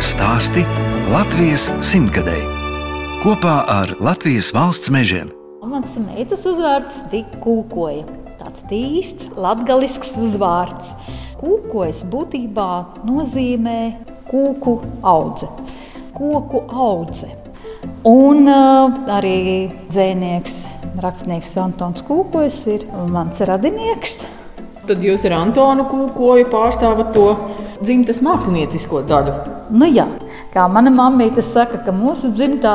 Latvijas stāsti Latvijas simtgadēji kopā ar Latvijas valsts mežiem. Mans meitas uzvārds bija Kūkoja. Tāds īsts latgalisks uzvārds. Kūkojas būtībā nozīmē kūku audze, koku audze. Un uh, arī dzēnieks, rakstnieks Antons Kūkojas ir mans radinieks. Tad jūs ar Antonu Kūkoju pārstāvat to dzimtas māksliniecisko daļu. Nu, jā, kā mana mamīte saka, ka mūsu dzimtā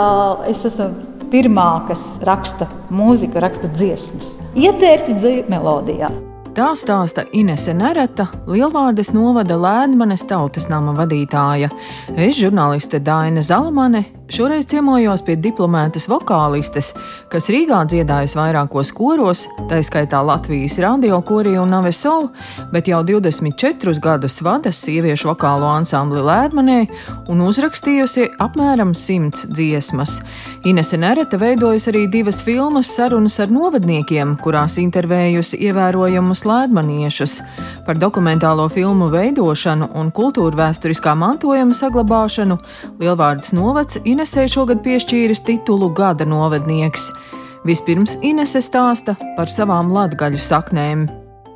es esmu pirmā, kas raksta mūziku, raksta dziesmas, ietērpju dzīvu melodijās. Tā stāsta Inese Nereta, Lielvārdes novada Lēdmanes tautas nama vadītāja. Es, žurnāliste Daina Zalamane, šoreiz ciemojos pie diplomētas vokālistes, kas Rīgā dziedājas vairākos koros, tā skaitā Latvijas radio korī un Navesol, bet jau 24 gadus vada sieviešu vokālo ansambli Lēdmanē un uzrakstījusi apmēram 100 dziesmas. Inese Nereta veidojas arī divas filmas sarunas ar novadniekiem, kurās intervējusi ievērojamus slēdmaniešus, par dokumentālo filmu veidošanu un kultūra vēsturiskā mantojuma saglabāšanu Lielvārdas novads Inesē šogad piešķīris titulu Gada novednieks. Vispirms Inese stāsta par savām latgaļu saknēm.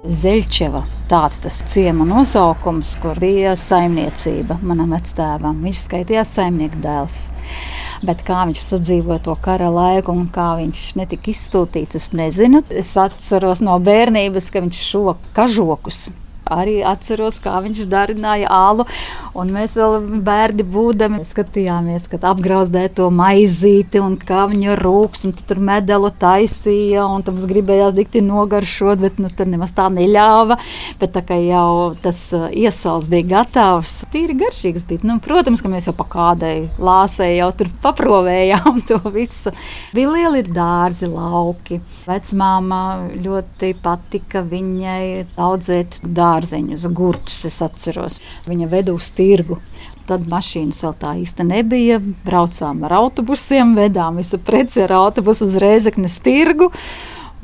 Zeļķeva. Tāds tas ciema nosaukums, kur bija saimniecība manam vectēvam. Viņš skaitījās saimnieka dēls. Bet kā viņš sadzīvoja to kara laiku un kā viņš netika izsūtīts, es nezinu. Es atceros no bērnības, ka viņš šo kažokus arī atceros, kā viņš darināja ālu. Un mēs vēl bērni būdami skatījāmies, kad apgrauzdēja to maizīti un kā viņa rūks, un tur medaļu taisīja, un tam gribējās dikti nogaršot, bet nu, tur nemaz tā neļāva. Bet tā kā jau tas uh, iesals bija gatavs, tīri garšīgs bija. Nu, protams, ka mēs jau pa kādai lāsei jau tur paprovējām to visu. Bija lieli dārzi, lauki. Vecmāma ļoti patika viņai audzēt dārzeņus, gurtus, es atceros. Viņa veda uz tirgu. Tad mašīnas vēl tā īsti nebija. Braucām ar autobusiem, vedām visu preci ar autobusu uz Rēzeknes tirgu.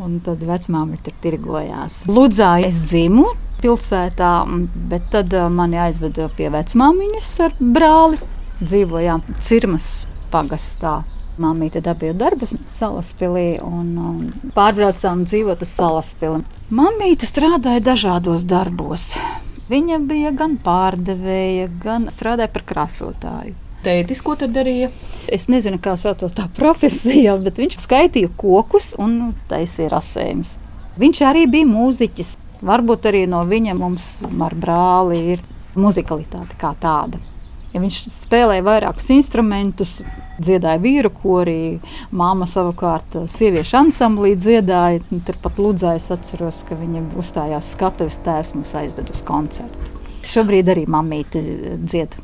Un tad vecmāmiņa tur tirgojās. Ludzā es dzimu pilsētā, bet tad uh, mani aizveda pie vecmāmiņas ar brāli. Dzīvojām Cirmas pagastā. Māmīte dabūja darbu salaspīlī un um, pārbraucām dzīvot uz salaspīli. Māmīte strādāja dažādos darbos. Viņa bija gan pārdevēja, gan strādāja par krāsotāju. Tētis, ko tad darīja? Es nezinu, kā saucās tā profesija, bet viņš skaitīja kokus un taisīja rasējumus. Viņš arī bija mūziķis. Varbūt arī no viņa mums ar brāli ir muzikalitāte kā tāda. Ja viņš spēlēja vairākus instrumentus, dziedāja vīru korī, māma savukārt sieviešu ansamblī dziedāja. Turpat Ludzā es atceros, ka viņa uzstājās skatuves tēvs mums aizved uz koncertu. Šobrīd arī mamīte dzied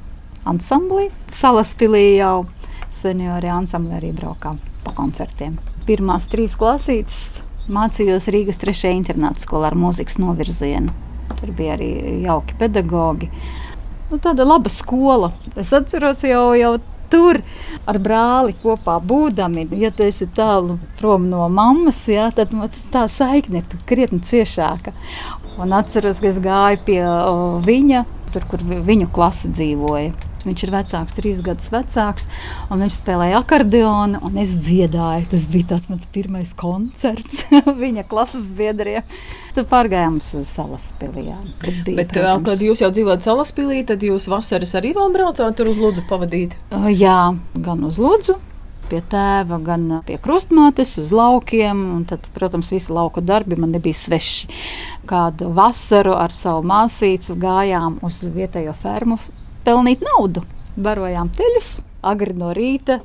ansamblī. Salaspilī jau seniori ansamblī arī braukām pa koncertiem. Pirmās trīs klasītes mācījos Rīgas 3. internāta skolā ar mūzikas novirzienu. Tur bija arī jauki pedagogi. Nu, tāda laba skola. Es atceros jau, jau tur ar brāli kopā būdami. Ja tu esi tālu prom no mammas, jā, tad tā saikne ir krietni ciešāka. Un atceros, ka es gāju pie viņa, tur, kur viņu klase dzīvoja. Viņš ir vecāks, trīs gadus vecāks, un viņš spēlēja akordeonu, un es dziedāju. Tas bija tāds mans pirmais koncerts viņa klases biedriem. Tad pārgājām uz Salaspīlī. Bija, Bet, protams, kad jūs jau dzīvojat Salaspīlī, tad jūs vasaras arī vēl braucāt tur uz Lūdzu pavadīt? Jā, gan uz Lūdzu. Pie tēva, gan pie krustmātes, uz laukiem. Tad, protams, visi lauka darbi man nebija sveši. Kādu vasaru ar savu māsīcu gājām uz vietējo fermu pelnīt naudu. Barojām teļus, agri no rīta.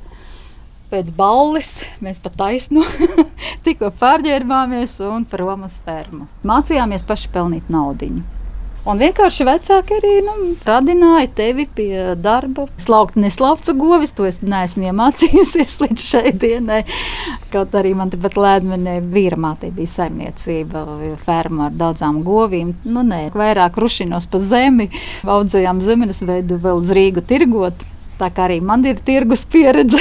Pēc balles mēs pat taisnu tikko pārģērbāmies un prom uz fermu. Mācījāmies paši pelnīt naudu. Un vienkārši vecāki arī nu, radināja tevi pie darba. Slaukt neslaukts govis, to es neesmu iemācījusies līdz šai dienai. Kaut arī man te pat lēdmenē vīra mātei bija saimniecība, ferma ar daudzām govīm. Nu, nē, vairāk rušinos pa zemi, audzējām zemes veidu vēl uz Rīgu tirgot. Tā kā arī man ir tirgus pieredze.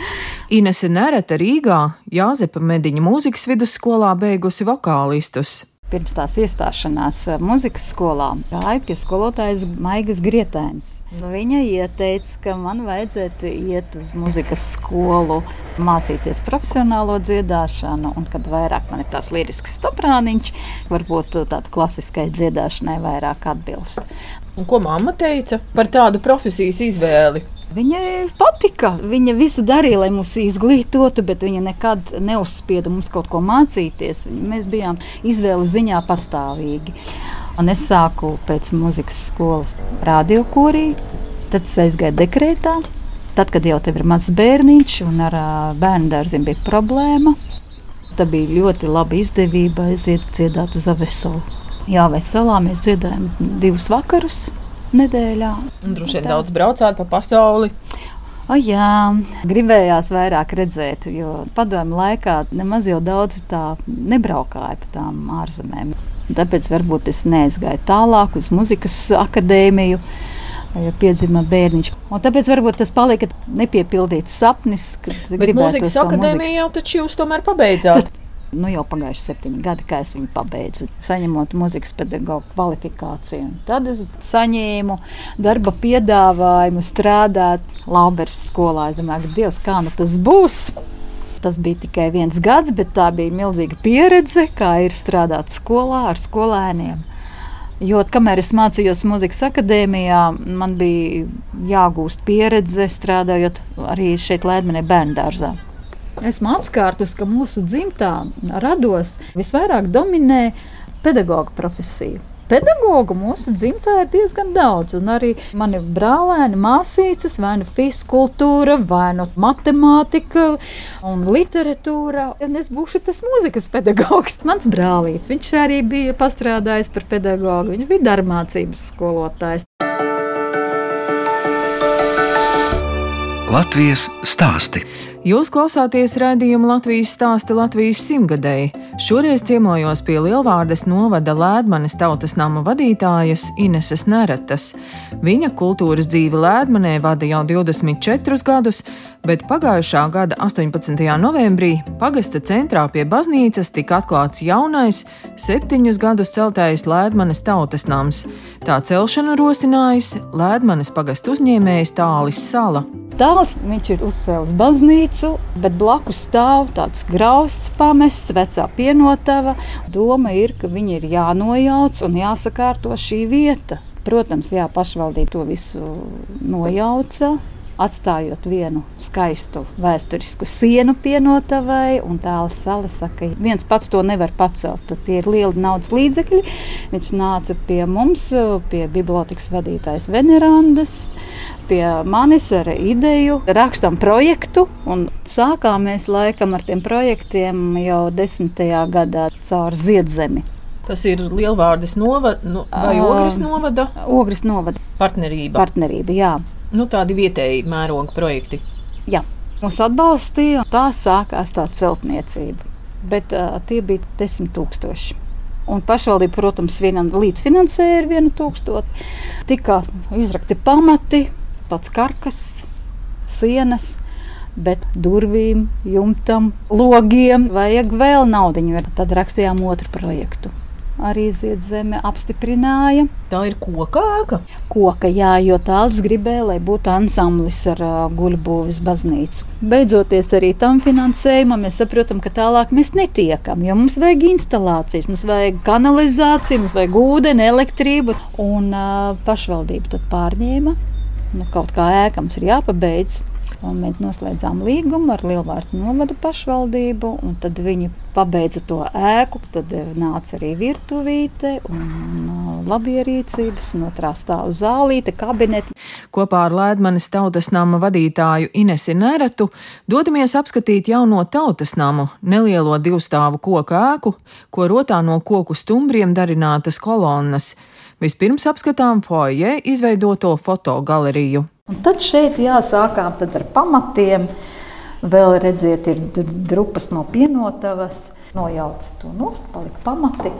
Inese Nereta Rīgā Jāzepa Mediņa mūzikas vidusskolā beigusi vokālistus. Pirms tās iestāšanās muzikas skolā gāju pie skolotājas Maigas Grietēnas. Viņa ieteica, ka man vajadzētu iet uz muzikas skolu, mācīties profesionālo dziedāšanu, un kad vairāk man ir tās lirisks soprāniņš, varbūt tāda klasiskai dziedāšanai vairāk atbilst. Un ko mamma teica par tādu profesijas izvēli? Viņai patika. Viņa visu darīja, lai mūs izglītotu, bet viņa nekad neuzspieda mums kaut ko mācīties. Mēs bijām izvēles ziņā pastāvīgi. Un es sāku pēc muzikas skolas radiokorī, tad es aizgāju dekrētā. Tad, kad jau ir mazs bērniņš un ar bērnu dārziem bija problēma, tad bija ļoti laba izdevība aiziet dziedāt uz Avesolu. Jā, Veselā mēs dziedājam divus vakarus nedēļā. Droši vien daudz braucāt pa pasauli. O, jā, gribējās vairāk redzēt, jo padomju laikā nemaz jau daudz tā nebraukāja pa tām ārzemēm. Tāpēc varbūt es neaizgāju tālāk uz muzikas akadēmiju. Ja piedzima bērniņš. Un tāpēc varbūt tas palika nepiepildīts sapnis. Bet mūzikas akadēmijā jau taču jūs tomēr pabeidzāt. Tad Nu, jau pagājuši septiņi gadi, kad es viņu pabeidzu, saņemot muzikas pedagoģa kvalifikāciju. Tad es saņēmu darba piedāvājumu strādāt Lambers skolā. Es domāju, Dievs, kā nu tas būs? Tas bija tikai viens gads, bet tā bija milzīga pieredze, kā ir strādāt skolā ar skolēniem. Jo kamēr es mācījos muzikas akadēmijā, man bija jāgūst pieredze strādājot arī šeit, Latvijā, bērnu dārzā. Esmu atskārtus, ka mūsu dzimtā rados visvairāk dominē pedagoģa profesija. Pedagogu mūsu dzimtā ir diezgan daudz, un arī mani brālēni, māsīcas, vai nu fiziskultūra, vai nu matemātika un literatūra. Un es būšu tas mūzikas pedagogs. Mans brālītis, viņš arī bija pastrādājis par pedagogu, viņš bija darbmācības skolotājs. Latvijas stāsti. Jūs klausāties raidījuma Latvijas stāsta Latvijas simtgadēji. Šoreiz ciemojos pie Lielvārdes novada Lēdmanes tautas nama vadītājas Ineses Neretas. Viņa kultūras dzīve Lēdmanē vada jau 24 gadus, bet pagājušā gada 18. novembrī pagasta centrā pie baznīcas tika atklāts jaunais, septiņus gadus celtais Lēdmanes tautas nams. Tā celšanu rosinājis Lēdmanes pagastu uzņēmējs Tālis Sala. Tāls viņš ir uzcēlis baznīcu, bet blakus stāv tāds grausts pamests, vecā pienotava. Doma ir, ka viņi ir jānojauc un jāsakārto šī vieta. Protams, jā, pašvaldība to visu nojauca atstājot vienu skaistu vēsturisku sienu pienotavai, tālāk sala saka, ka viens pats to nevar pacelt. Tie ir lieli naudas līdzekļi. Viņš nāca pie mums, pie bibliotekas vadītājas Venerandas, pie manis ar ideju, rakstām projektu, un sākāmies laikam ar tiem projektiem jau desmitajā gadā caur Ziedzemi. Tas ir Lielvārdas novada nu, vai Ogres novada? Ogres novada. Partnerība. Partnerība, jā. Nu, tādi vietēji mēroga projekti. Jā, mums atbalstīja, tā sākās tā celtniecība. Bet uh, tie bija desmit tūkstoši. Un pašvaldība, protams, līdzfinansēja ar vienu tūkstošu. Tika izrakti pamati, pats karkas, sienas. Bet durvīm, jumtam, logiem vajag vēl naudu. Tad rakstījām otru projektu arī Ziedzeme apstiprināja. Tā ir koka ēka. Koka, jā, jo tāls gribēja, lai būtu ansamblis ar uh, guļbūvis baznīcu. Beidzoties arī tam finansējumam, mēs saprotam, ka tālāk mēs netiekam, jo mums vajag instalācijas, mums vajag kanalizāciju, mums vajag ūdeni, elektrību, un uh, pašvaldība tad pārņēma. Nu, kaut kā ēkams ir jāpabeidz. Un mēs noslēdzām līgumu ar Lielvārdu novadu pašvaldību, un tad viņi pabeidza to ēku. Tad nāca arī virtuvīte un labierīcības, un otrā stāva zālīte, kabineti. Kopā ar Lēdmanes tautas nama vadītāju Inesi Neretu dodamies apskatīt jauno tautas namu, nelielo divstāvu koku ēku, ko rotā no koku stumbriem darinātas kolonnas. Vispirms apskatām foje izveidoto fotogaleriju. Un tad šeit jāsākām tad ar pamatiem. Vēl redziet, ir drupas no pienotavas. Nojauca to nost, palika pamati.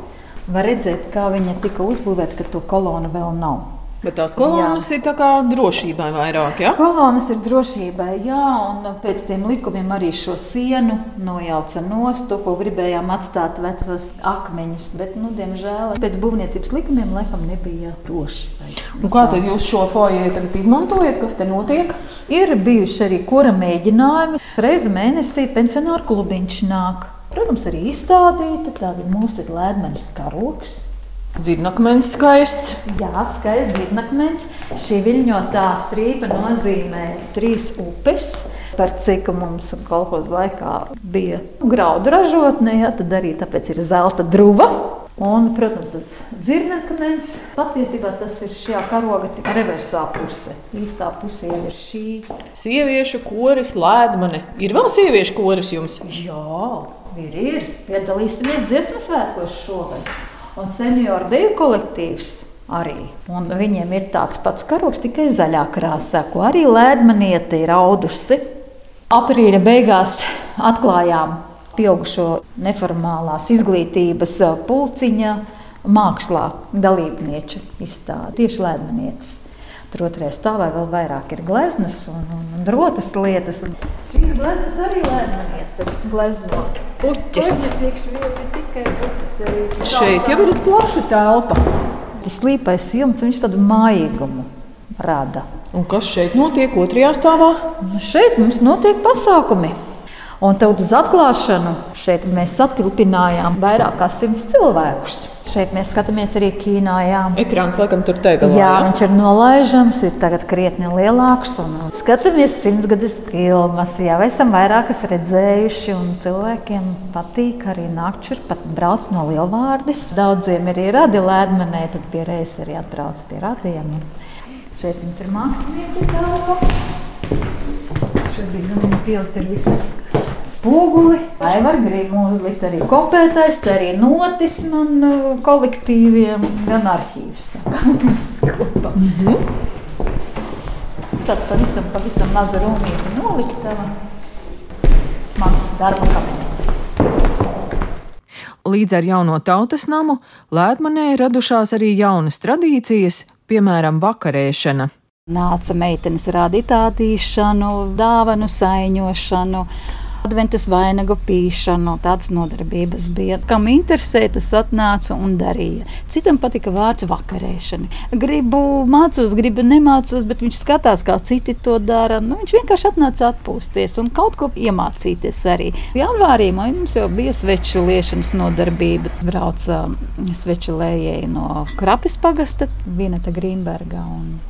Var redzēt, kā viņa tika uzbūvēta, ka to kolonu vēl nav. Bet tās kolonas jā. ir tā kā drošībai vairāk. Ja? Kolonas ir drošībai, jā, un pēc tiem likumiem arī šo sienu nojauca nost, to, ko gribējām atstāt vecos akmeņus. Bet, nu, diemžēl, pēc būvniecības likumiem laikam nebija droši. Nu, kā tad jūs šo foju tagad izmantojat? Kas te notiek? Ir bijuši arī kura mēģinājumi. Reizi mēnesī pensionāru klubiņš nāk. Protams, arī izstādīta. Tā ir mūsu ledmeņa karoks. Dzirnakmens skaists. Jā, skaists dzirnakmens. Šī viļņotā strīpa nozīmē trīs upes. Par cik mums kolekcijas laikā bija graudu ražotne, ja, tad arī tāpēc ir zelta druva. Un, protams, tas dzirnakmens patiesībā tas ir šajā karoga reversā puse. Īstā pusē ir šī. Sieviešu koris, lēdmane. Ir vēl sieviešu koris jums? Jā, ir. ir. Piedalīsimies dziesmas svētkos šogad un senioru deju kolektīvs. Arī. Un viņiem ir tāds pats karoks, tikai zaļā krāsā, ko arī Lēdmaniete ir audusi. Aprīļa beigās atklājām pieaugušo neformālās izglītības pulciņa mākslā dalībnieču izstādi tieši Lēdmanietes. Tur otrajā stāvā vēl vairāk ir gleznas un, un, un rotas lietas. Un šīs gleznas arī lēnāmies glezno. Puķis. tikai puķis. Šeit jau ir plaša telpa. Tas līpais jumts, viņš tādu mājīgumu rada. Un kas šeit notiek otrajā stāvā? Nu, šeit mums notiek pasākumi. Un tautas atklāšanu šeit mēs satilpinājām vairāk kā simts cilvēkus. Šeit mēs skatāmies arī kino. Jā, ekrāns laikam tur teikt, jā, jā, viņš ir nolaižams, ir tagad krietni lielāks. Un skatāmies simtgades filmas, jau esam vairākas redzējuši, un cilvēkiem patīk arī nākt šur, pat brauc no lielvārdes. Daudziem ir radi lēdmenē, tad pie reizes arī atbrauc pie radiem. Šeit mums ir mākslinieki telpa. Šobrīd nu, viņi pielikt ir visas spoguli. Aivar grib uzlikt arī kopētājs, tā arī notis man uh, kolektīviem, gan arhīvs. mm -hmm. Tad pavisam, pavisam maza rūmīga noliktava. Mans darba kabinets. Līdz ar jauno tautas namu Lētmanē radušās arī jaunas tradīcijas, piemēram, vakarēšana. Nāca meitenes rādīt ādīšanu, dāvanu saiņošanu, Adventas vainagu pīšanu, tādas nodarbības bija. Kam interesē, tas atnāca un darīja. Citam patika vārds vakarēšana. Gribu mācos, gribu nemācos, bet viņš skatās, kā citi to dara. Nu, viņš vienkārši atnāca atpūsties un kaut ko iemācīties arī. Janvārī mums jau bija sveču liešanas nodarbība. Brauca sveču lējēji no Krapis pagasta, Vineta Grīnberga. Un...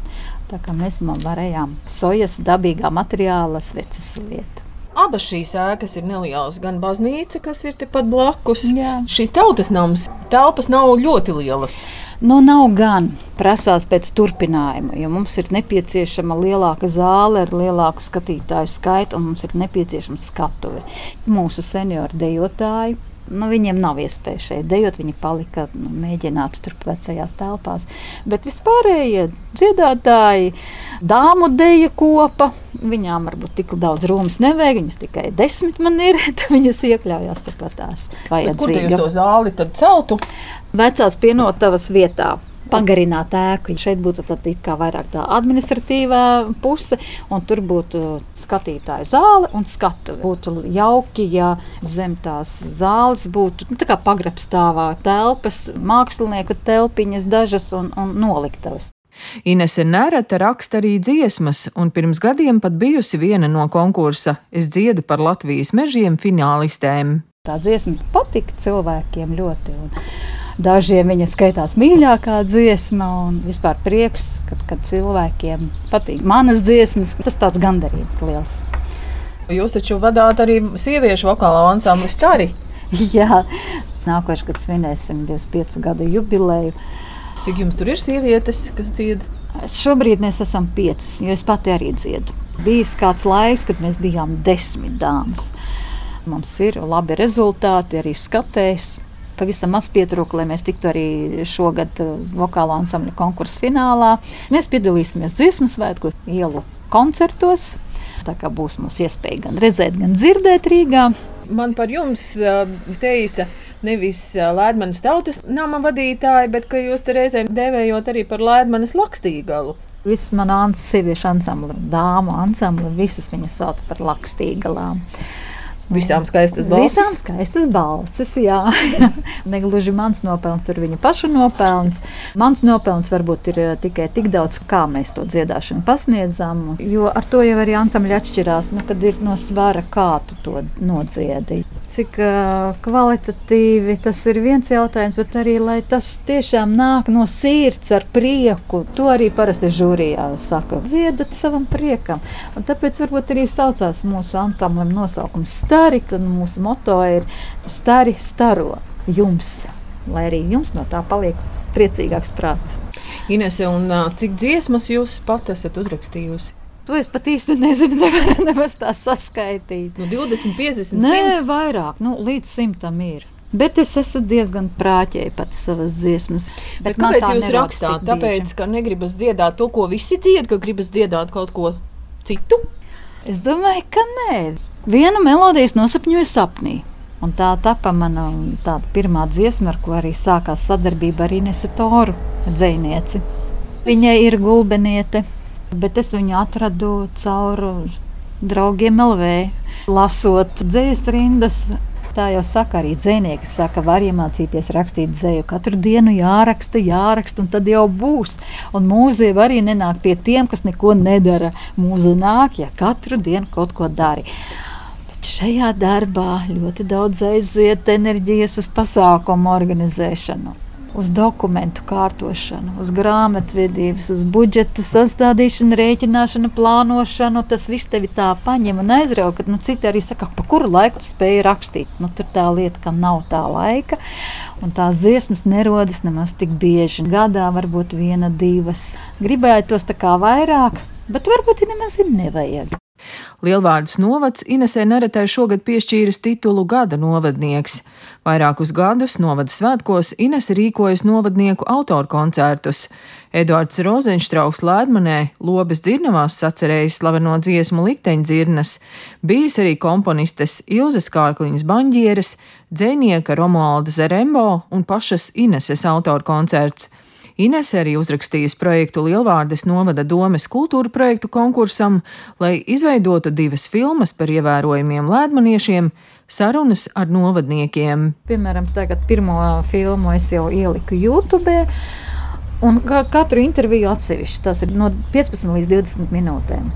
Tā kā mēs varējām sojas dabīgā materiāla sveces lietu. Abas šīs ēkas ir nelielas. Gan baznīca, kas ir tepat blakus. Jā. Šīs tautas nams telpas nav ļoti lielas. Nu, nav gan. Prasās pēc turpinājuma, jo mums ir nepieciešama lielāka zāle ar lielāku skatītāju skaitu, un mums ir nepieciešama skatuve. Mūsu senioru dejotāji Nu, viņiem nav iespēja šeit dejot. Viņi palika, nu, mēģinātu tur vecajās telpās. Bet vispārējie dziedātāji, dāmu deja kopa, viņām varbūt tik daudz rūmas nevajag. Viņas tikai desmit man ir, tad viņas iekļaujās tepat tās. Kur jūs to zāli tad celtu? Vecās pienotavas vietā pagarināt ēku. Šeit būtu tā vairāk tā administratīvā puse, un tur būtu skatītāja zāle un skatu. Būtu jauki, ja zem tās zāles būtu nu, pagrabstāvā telpas, mākslinieku telpiņas dažas un, un noliktavas. Inese Nērata raksta arī dziesmas, un pirms gadiem pat bijusi viena no konkursa Es dziedu par Latvijas mežiem finālistēm. Tā dziesma patika cilvēkiem ļoti. Un Dažiem viņa skaitās mīļākā dziesma, un vispār prieks, kad, kad cilvēkiem patīk manas dziesmas. Tas tāds gandarījums liels. Jūs taču vadāt arī sieviešu vokālo ansambli Stari. Jā, nākošais gads svinēsim 25 gadu jubileju. Cik jums tur ir sievietes, kas dzied? Šobrīd mēs esam piecas, jo es pati arī dziedu. Bija kāds laiks, kad mēs bijām desmit dāmas. Mums ir labi rezultāti, arī skatējs pavisam maz pietrūka, lai mēs tiktu arī šogad uh, vokālā ansambļa konkursu finālā. Mēs piedalīsimies dziesmu svētkos, ielu koncertos. Tā kā būs mums iespēja gan redzēt, gan dzirdēt Rīgā. Man par jums uh, teica, nevis Lēdmanas tautas nama vadītāji, bet ka jūs te reizēm devējot arī par Lēdmanas lakstīgalu. Visas manas sieviešu ansambli, dāmu ansambli, visas viņas sauc par lakstīgalām. Visām skaistas balsis. Visām skaistas balsis, jā. Negluži mans nopelns, tur viņa paša nopelns. Mans nopelns varbūt ir eh, tikai tik daudz, kā mēs to dziedāšanu pasniedzam. Jo ar to jau arī ansambļi atšķirās, nu, kad ir no svara, kā tu to nodziedi. Cik uh, kvalitatīvi tas ir viens jautājums, bet arī lai tas tiešām nāk no sirds ar prieku. To arī parasti žūrijā saka. Dziedat savam priekam. Un tāpēc varbūt arī saucās mūsu ansamblim nosaukums stari, tad mūsu moto ir stari staro jums, lai arī jums no tā paliek priecīgāks prāts. Inese, un cik dziesmas jūs pat esat uzrakstījusi? To es pat īsti nezinu, nevaru nemaz tā saskaitīt. Nu, 20, 50, 100? Nē, vairāk, nu, līdz simtam ir. Bet es esmu diezgan prāķēji pats savas dziesmas. Bet bet kāpēc jūs rakstāt? Tāpēc, ka negribas dziedāt to, ko visi dzied, ka gribas dziedāt kaut ko citu? Es domāju, ka nē. Vienu melodiju nosapņoju sapnī. Un tā tapa mana pirmā dziesma, ar ko arī sākās sadarbība ar Inesu Toru, dzēnieci. Viņai ir gulbeniete, bet es viņu atradu caur draugiem LV. Lasot dzīslas rindas, Tā jau saka arī dzinieki. Saka, var iemācīties rakstīt dzēju. Katru dienu jāraksta, jāraksta, un tad jau būs. Un mūzika arī nenāk pie tiem, kas neko nedara. Mūzika nāk, ja katru dienu kaut ko dari. Bet šajā darbā ļoti daudz aiziet enerģijas uz pasākumu organizēšanu uz dokumentu kārtošanu, uz grāmatvedības, uz budžeta sastādīšanu, rēķināšanu, plānošanu. Tas viss tevi tā paņem un aizrauga, ka nu, citi arī saka, pa kuru laiku tu spēji rakstīt. Nu, tur tā lieta, ka nav tā laika. Un tās dziesmas nerodas nemaz tik bieži. Gadā varbūt viena, divas. Gribētu tos tā kā vairāk, bet varbūt nemaz ir nevajag. Lielvārdas novads Inesē Neretai šogad piešķīris titulu gada novadnieks. Vairākus gadus novada svētkos Inese rīkojas novadnieku autoru koncertus. Eduards Rozenštrauks Lēdmanē Lobes dzirnavās sacerējis slaveno dziesmu likteņdzirnas, bijis arī komponistes Ilzes Kārkliņas baņģieres, dzēnieka Romualda Zerembo un pašas Ineses autoru koncerts. Ines arī uzrakstījis projektu Lielvārdes novada domes kultūra projektu konkursam, lai izveidotu divas filmas par ievērojumiem lēdmaniešiem - sarunas ar novadniekiem. Piemēram, tagad pirmo filmu es jau ieliku YouTube. Un katru interviju atsevišķi. Tas ir no 15 līdz 20 minūtēm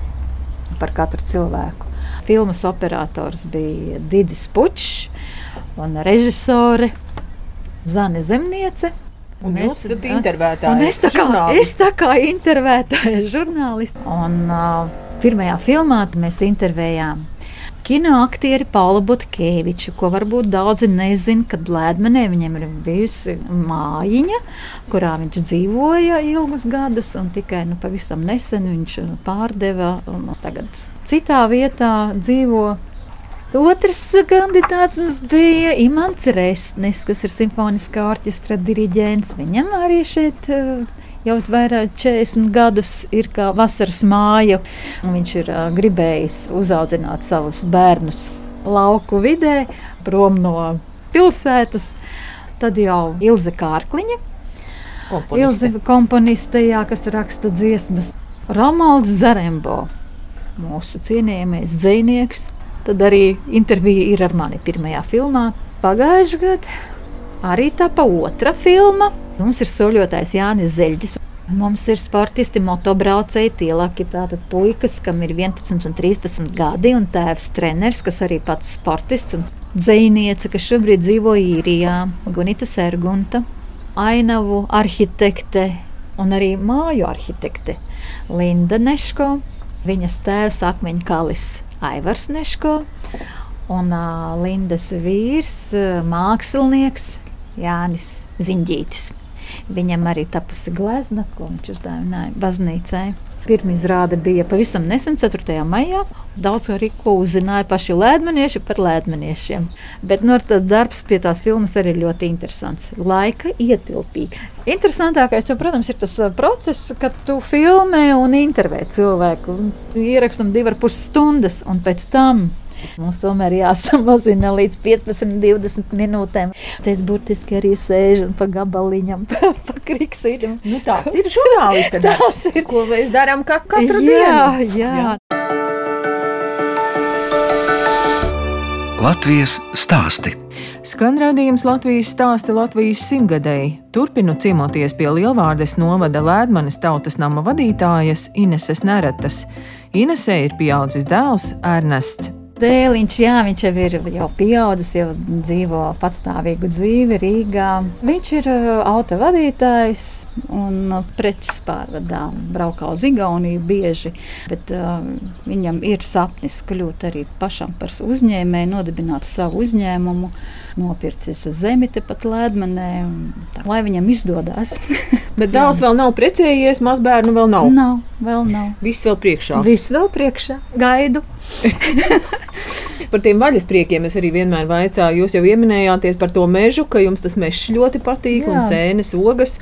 par katru cilvēku. Filmas operators bija Digis Pučs un režisore Zane Zemniece. Un jūs esat intervētāja. Es tā kā, es tā kā intervētāja žurnālisti. Un uh, pirmajā filmā mēs intervējām kinoaktieri Paulu Butkēviču, ko varbūt daudzi nezina, kad Lēdmenē viņam ir bijusi mājiņa, kurā viņš dzīvoja ilgus gadus, un tikai nu, pavisam nesen viņš pārdeva, un tagad citā vietā dzīvo Otrs kandidāts mums bija Imants Resnis, kas ir simfoniskā orķestra diriģents. Viņam arī šeit eh, jau vairāk 40 gadus ir kā vasaras māja. Viņš ir uh, gribējis uzaudzināt savus bērnus lauku vidē, prom no pilsētas. Tad jau Ilze Kārkliņa, komponiste. Ilze komponiste, jā, kas raksta dziesmas. Romalds Zarembo, mūsu cienījamais dzinieks Tad arī intervija ir ar mani pirmajā filmā. Pagājušajā gadā arī tapa otra filma. Mums ir soļotājs Jānis Zeļģis. Mums ir sportisti, motobraucēji, tielāki tātad puikas, kam ir 11 un 13 gadi, un tēvs treneris, kas arī pats sportists un dzēniece, kas šobrīd dzīvo īrijā, Gunita Sergunta, ainavu arhitekte un arī māju arhitekte Linda Neško, viņas tēvs Akmeņkalis Aivars Neško un uh, Lindas vīrs, uh, mākslinieks Jānis Ziņģītis. Viņam arī tapusi glezna, ko viņš uzdāvināja baznīcai. Pirmā izrāde bija pavisam nesen, 4. maijā. Daudz arī ko uzzināja paši lēdmanieši par lēdmaniešiem. Bet nu, darbs pie tās filmas arī ir ļoti interesants. Laika ietilpīgs. Interesantākais, jau, protams, ir tas process, kad tu filmē un intervē cilvēku. Ierakstam divas ar pus stundas, un pēc tam Mums tomēr jāsamazina līdz 15, 20 minūtēm. Es burtiski arī sēžu un pa gabaliņam, pa, pa kriksītam. Nu, tāds ir žurnālista darbs, ko mēs darām katru jā, dienu. Jā, jā. Latvijas stāsti. Skan redzējums Latvijas stāsta Latvijas simtgadēji. Turpinu ciemoties pie Lielvārdes novada Lēdmanes tautas nama vadītājas Ineses Neretas. Inesē ir pieaudzis dēls Ernests. Dēliņš, jā, viņš jau ir jau pieaudzis, jau dzīvo patstāvīgu dzīvi Rīgā. Viņš ir uh, autovadītājs un uh, preces pārvadā. Braukā uz Igauniju bieži, bet uh, viņam ir sapnis kļūt arī pašam par uzņēmēju, nodibināt savu uzņēmumu, nopircis zemi tepat tā, lai viņam izdodas. Bet dēls vēl nav precējies, mazbērnu vēl nav. nav, vēl nav. Viss vēl priekšā. Viss vēl priekšā, gaidu. Par tiem vaļas priekiem es arī vienmēr vaicāju. Jūs jau pieminējāties par to mežu, ka jums tas mežs ļoti patīk, Jā. un sēnes, ogas.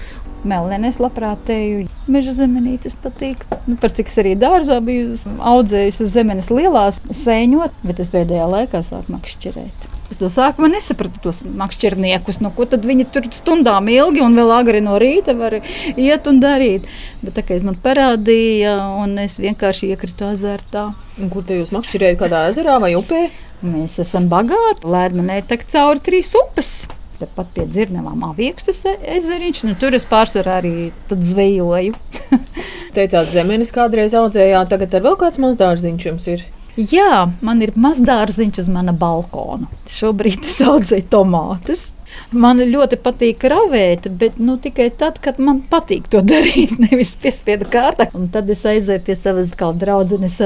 Melnēs labprāt teju. Meža zemenītes patīk. Nu, par cik es arī dārzā biju audzējusi zemenes lielās, sēņot, bet es pēdējā laikā sāku makšķerēt. Es to sākumā nesapratu, tos makšķerniekus, no ko tad viņi tur stundām ilgi un vēl agri no rīta var iet un darīt. Bet tā kā man parādīja, un es vienkārši iekritu azartā. Un kur te jūs makšķerējat, kādā ezerā vai upē? Mēs esam bagāti. Lēdmanē tek cauri trīs upes. Tepat pie dzirnavām aviekstas ezeriņš. Nu, tur es pārsvarā arī zvejoju. Teicāt, zemenes kādreiz audzējāt, tagad ar vēl kāds mazdārziņš jums ir. Jā, man ir mazs dārziņš uz mana balkona. Šobrīd es audzēju tomātus. Man ļoti patīk ravēt, bet nu, tikai tad, kad man patīk to darīt, nevis piespiedu kārtā. Un tad es aizēju pie savas draudzenes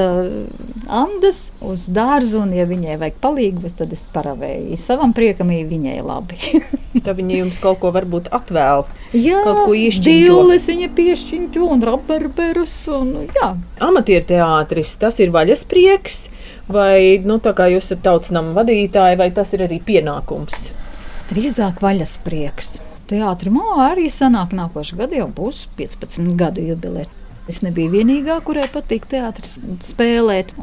Andas uz dārzu, un, ja viņai vajag palīdzību, tad es paravēju. Savam priekam, ja viņai labi. Tad viņi jums kaut ko varbūt atvēl. jā, Kaut ko. Dīles viņa piešķiņķo un rabarberus. Un, jā, Amatieru teātris, tas ir vaļas prieks, vai nu, tā kā jūs esat tautas nama vadītāji, vai tas ir arī pienākums? Drīzāk vaļas prieks. Teātris man arī sanāk, nākošais gads jau būs 15 gadu jubileja. Es nebiju vienīgā, kurai patīk teātris spēlēt.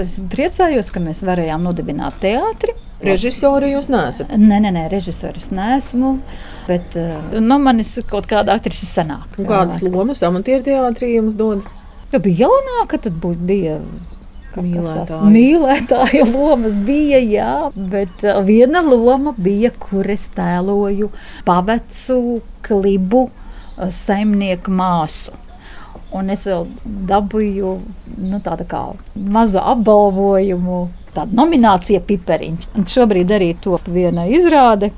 Es priecājos, ka mēs varējām nodibināt teātri. Režisori jūs neesat. Nē, nē, nē režisors neesmu, bet uh, no manis kaut kāda aktrise sanāk. Kādas lomas amatieru teātrī jums dod? Kad bija jaunāka, tad būtu bija. Mīlētājas. Mīlētāja lomas bija, jā, bet uh, viena loma bija, kur es tēloju pavecu klibu uh, saimnieku māsu. Un es vēl dabūju nu, tādu kā mazu apbalvojumu, tādu nomināciju pipariņš. Un šobrīd arī top viena izrāde,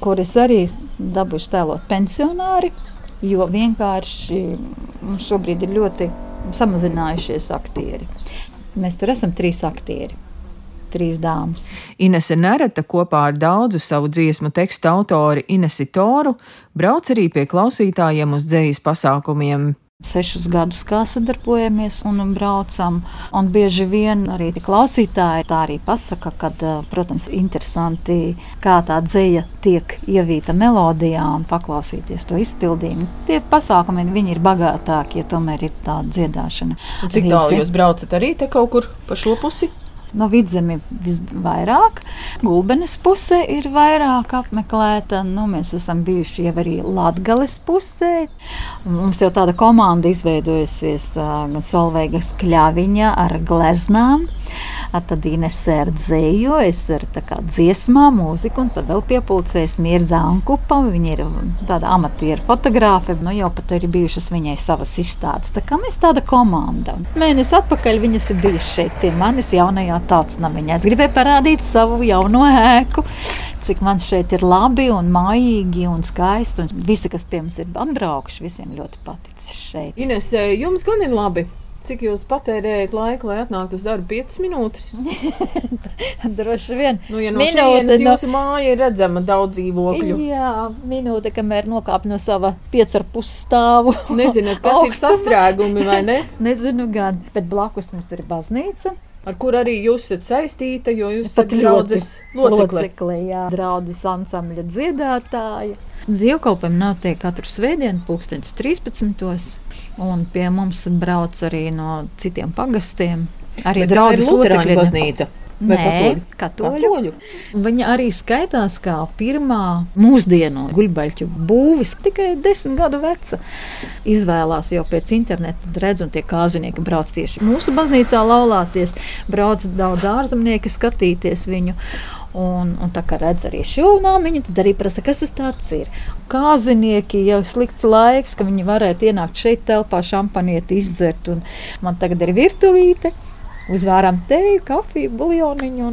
kur es arī dabūšu tēlot pensionāri, jo vienkārši mums šobrīd ir ļoti samazinājušies aktieri. Mēs tur esam trīs aktieri, trīs dāmas. Inese Nereta kopā ar daudzu savu dziesmu tekstu autori Inesi Toru brauc arī pie klausītājiem uz dzējas pasākumiem. Sešus gadus kā sadarbojamies un braucam. Un bieži vien arī klausītāji tā arī pasaka, ka, protams, interesanti, kā tā dzēja tiek ievīta melodijā un paklausīties to izpildījumu. Tie pasākumi viņi ir bagātāki, ja tomēr ir tāda dziedāšana. Un cik tālu jūs braucat arī te kaut kur pa šo pusi? No vidzemi visvairāk, gulbenes pusē ir vairāk apmeklēta. Nu, mēs esam bijuši jau arī Latvijas pusē. Mums jau tāda komanda izveidojusies uh, Solveigas kļaviņa ar gleznām. Tad Inese ar dzēju, es ar dziesmām, mūziku, un tad vēl piepulcēs Mirza Ankupa. Viņa ir tāda amatieru fotogrāfe, nu jau pat ir bijušas viņai savas izstādes. Tā kā mēs tāda komanda. Mēnesi atpakaļ viņas ir bijušas šeit pie manis jaunajā tautas namiņā. Es gribēju parādīt savu jauno ēku, cik man šeit ir labi un mājīgi un skaisti. Un visi, kas pie mums ir atbraukuši, visiem ļoti paticis šeit. Ines, jums gan ir labi. Cik jūs patērējat laiku, lai atnāktu uz darbu 5 minūtes? Droši vien. Nu, ja no Minūte no- jūsu māja ir redzama daudz dzīvokļu. Jā, minūte, kamēr nokāp no sava pieci ar pus stāvu. Nezināt, kas ir sastrēgumi vai ne? Nezinu, gan. Bet blakus mums ir baznīca. Ar kur arī jūs esat saistīta, jo jūs esat draudzes locekle. locekle, jā, draudzes ansambļa dziedātāja. Dievkalpojumi notiek katru svētdienu, pulkstenis 13. Un pie mums brauc arī no citiem pagastiem. Arī draudzes locekļi. baznīca. Nē, katoļu. katoļu. Viņa arī skaitās kā pirmā mūsdienu guļbaļķu būvis, tikai desmit gadu veca. Izvēlās jau pēc interneta, redz, un tie kāzinieki brauc tieši mūsu baznīcā laulāties, brauc daudz ārzemnieki skatīties viņu. Un, un tā kā redz arī šo nāmiņu, tad arī prasa, kas tas ir. Kāzinieki jau slikts laiks, ka viņi varētu ienākt šeit telpā, šampanieti izdzert. Man tagad ir virtuvīte, uzvārām teju, kafiju, buļļoniņu.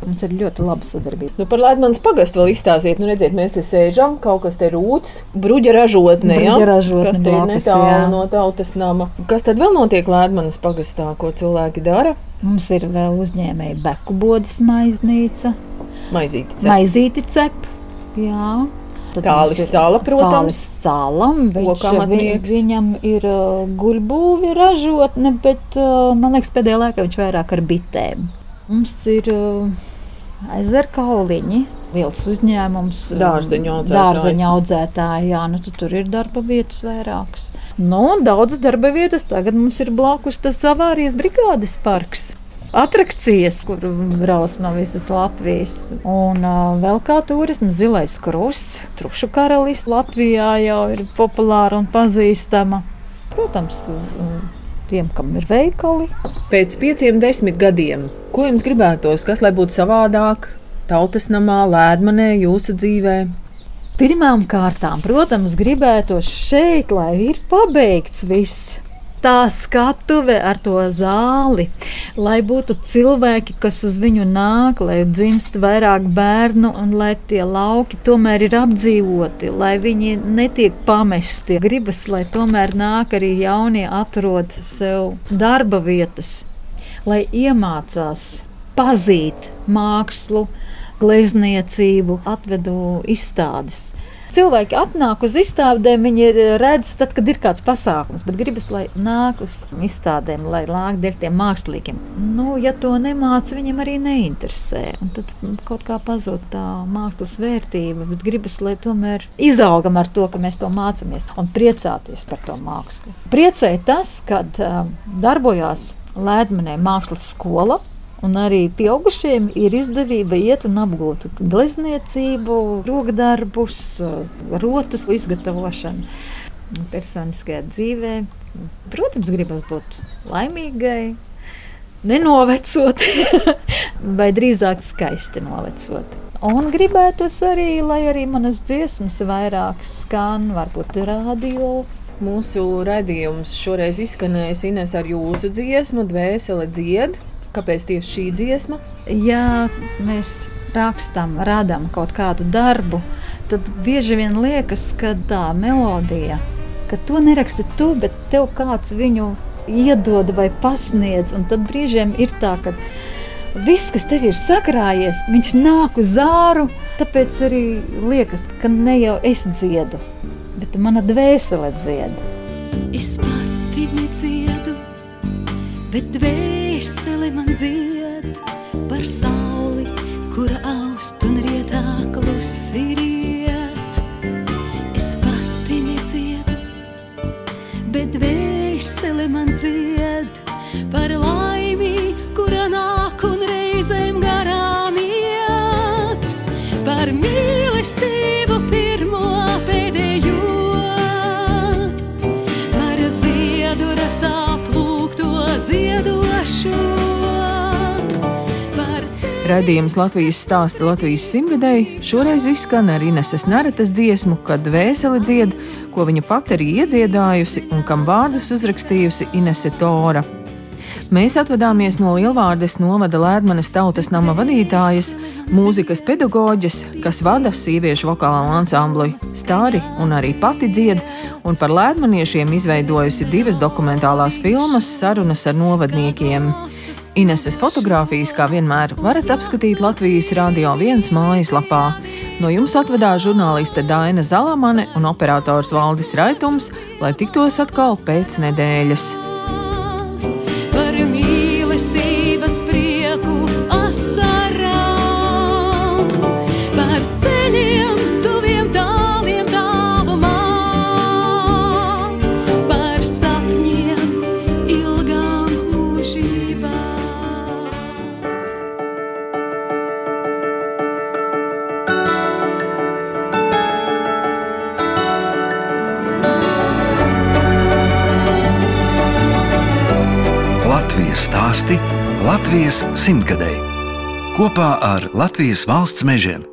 Mums ir ļoti laba sadarbība. Nu, par Latvijas pagastu vēl izstāstiet. Nu, redziet, mēs te sēžam, kaut kas te rūts, bruģa ražotne. Bruģa ražotne kas te ir netālu no tautas nama. Kas tad vēl notiek Latvijas pagastā, ko cilvēki dara? Mums ir vēl uzņēmēji Beku bodas maiznīca. Maizīti cep. Maizīti cep. Jā. Tālis sala, protams. Salam, viņš, vi, viņam ir uh, guļbūvi ražotne, bet uh, man liekas, pēdējā laikā viņš vairāk ar bitēm. Mums ir uh, ezerkauliņi, liels uzņēmums, dārzeņu audzētāji. Dārzeņu audzētāji jā, nu, tu, tur ir darba vietas vairākas. Nu, daudzas darba vietas tagad mums ir blakus tas avārijas brigādes parks. Atrakcijas, kur brauc no visas Latvijas. Un uh, vēl kā turisms, zilais krusts, trušu karalis Latvijā jau ir populāra un pazīstama. Protams, tiem, kam ir veikali. Pēc pieciem, desmit gadiem, ko jums gribētos, kas lai būtu savādāk? tautas namā, lēdmanē, jūsu dzīvē? Pirmām kārtām, protams, gribētos šeit, lai ir pabeigts viss. Tā skatuve ar to zāli, lai būtu cilvēki, kas uz viņu nāk, lai dzimst vairāk bērnu, un lai tie lauki tomēr ir apdzīvoti, lai viņi netiek pamesti. Gribas, lai tomēr nāk arī jaunie, atrod sev darba vietas, lai iemācās pazīt mākslu, glezniecību, atvedu izstādes. Cilvēki atnāk uz izstādēm, viņi redz, tad, kad ir kāds pasākums, bet gribas, lai nāk uz izstādēm, lai nāk dēļ tiem māksliniekiem. Nu, ja to nemāca, viņam arī neinteresē. Un tad kaut kā pazūd tā mākslas vērtība, bet gribas, lai tomēr izaugam ar to, ka mēs to mācāmies un priecāties par to mākslu. Priecēja tas, kad uh, darbojās Lēdmanē mākslas skola, Un arī pieaugušiem ir izdevība iet un apgūt glezniecību, rokdarbus, rotas izgatavošanu personiskajā dzīvē. Protams, gribas būt laimīgai, nenovecot, vai drīzāk skaisti novecot. Un gribētos arī, lai arī manas dziesmas vairāk skan, varbūt radio. Mūsu redzējums šoreiz izskanējis Ines ar jūsu dziesmu, Dvēsele dzied. Kāpēc tieši šī dziesma? Ja mēs rakstām, radām kaut kādu darbu, tad bieži vien liekas, ka tā melodija, ka to neraksti tu, bet tev kāds viņu iedod vai pasniedz. Un tad brīžiem ir tā, ka viss, kas tev ir sakrājies, viņš nāk uz zāru. Tāpēc arī liekas, ka ne jau es dziedu, bet mana dvēsele dzied. Es pati nedziedu, bet dvēsele dvēsele man dzied par sauli, kura aust un rietā klusi riet. Es pati nedziedu, bet dvēsele man dzied par laimi, kura nāk un reizēm garām Radījums Latvijas stāsta Latvijas simtgadēji šoreiz izskan ar Ineses Neretas dziesmu, kad vēseli dzied, ko viņa pati arī iedziedājusi un kam vārdus uzrakstījusi Inese Tora. Mēs atvadāmies no Lielvārdes novada Lēdmanes tautas nama vadītājas, mūzikas pedagoģes, kas vada sieviešu vokālo ansambli Stāri un arī pati dzied, un par lēdmaniešiem izveidojusi divas dokumentālās filmas sarunas ar novadniekiem. Ineses fotografijas, kā vienmēr, varat apskatīt Latvijas Rādio 1 mājaslapā. No jums atvedās žurnāliste Daina Zalamane un operators Valdis Raitums, lai tiktos atkal pēc nedēļas. Simtgadēji kopā ar Latvijas valsts mežiem.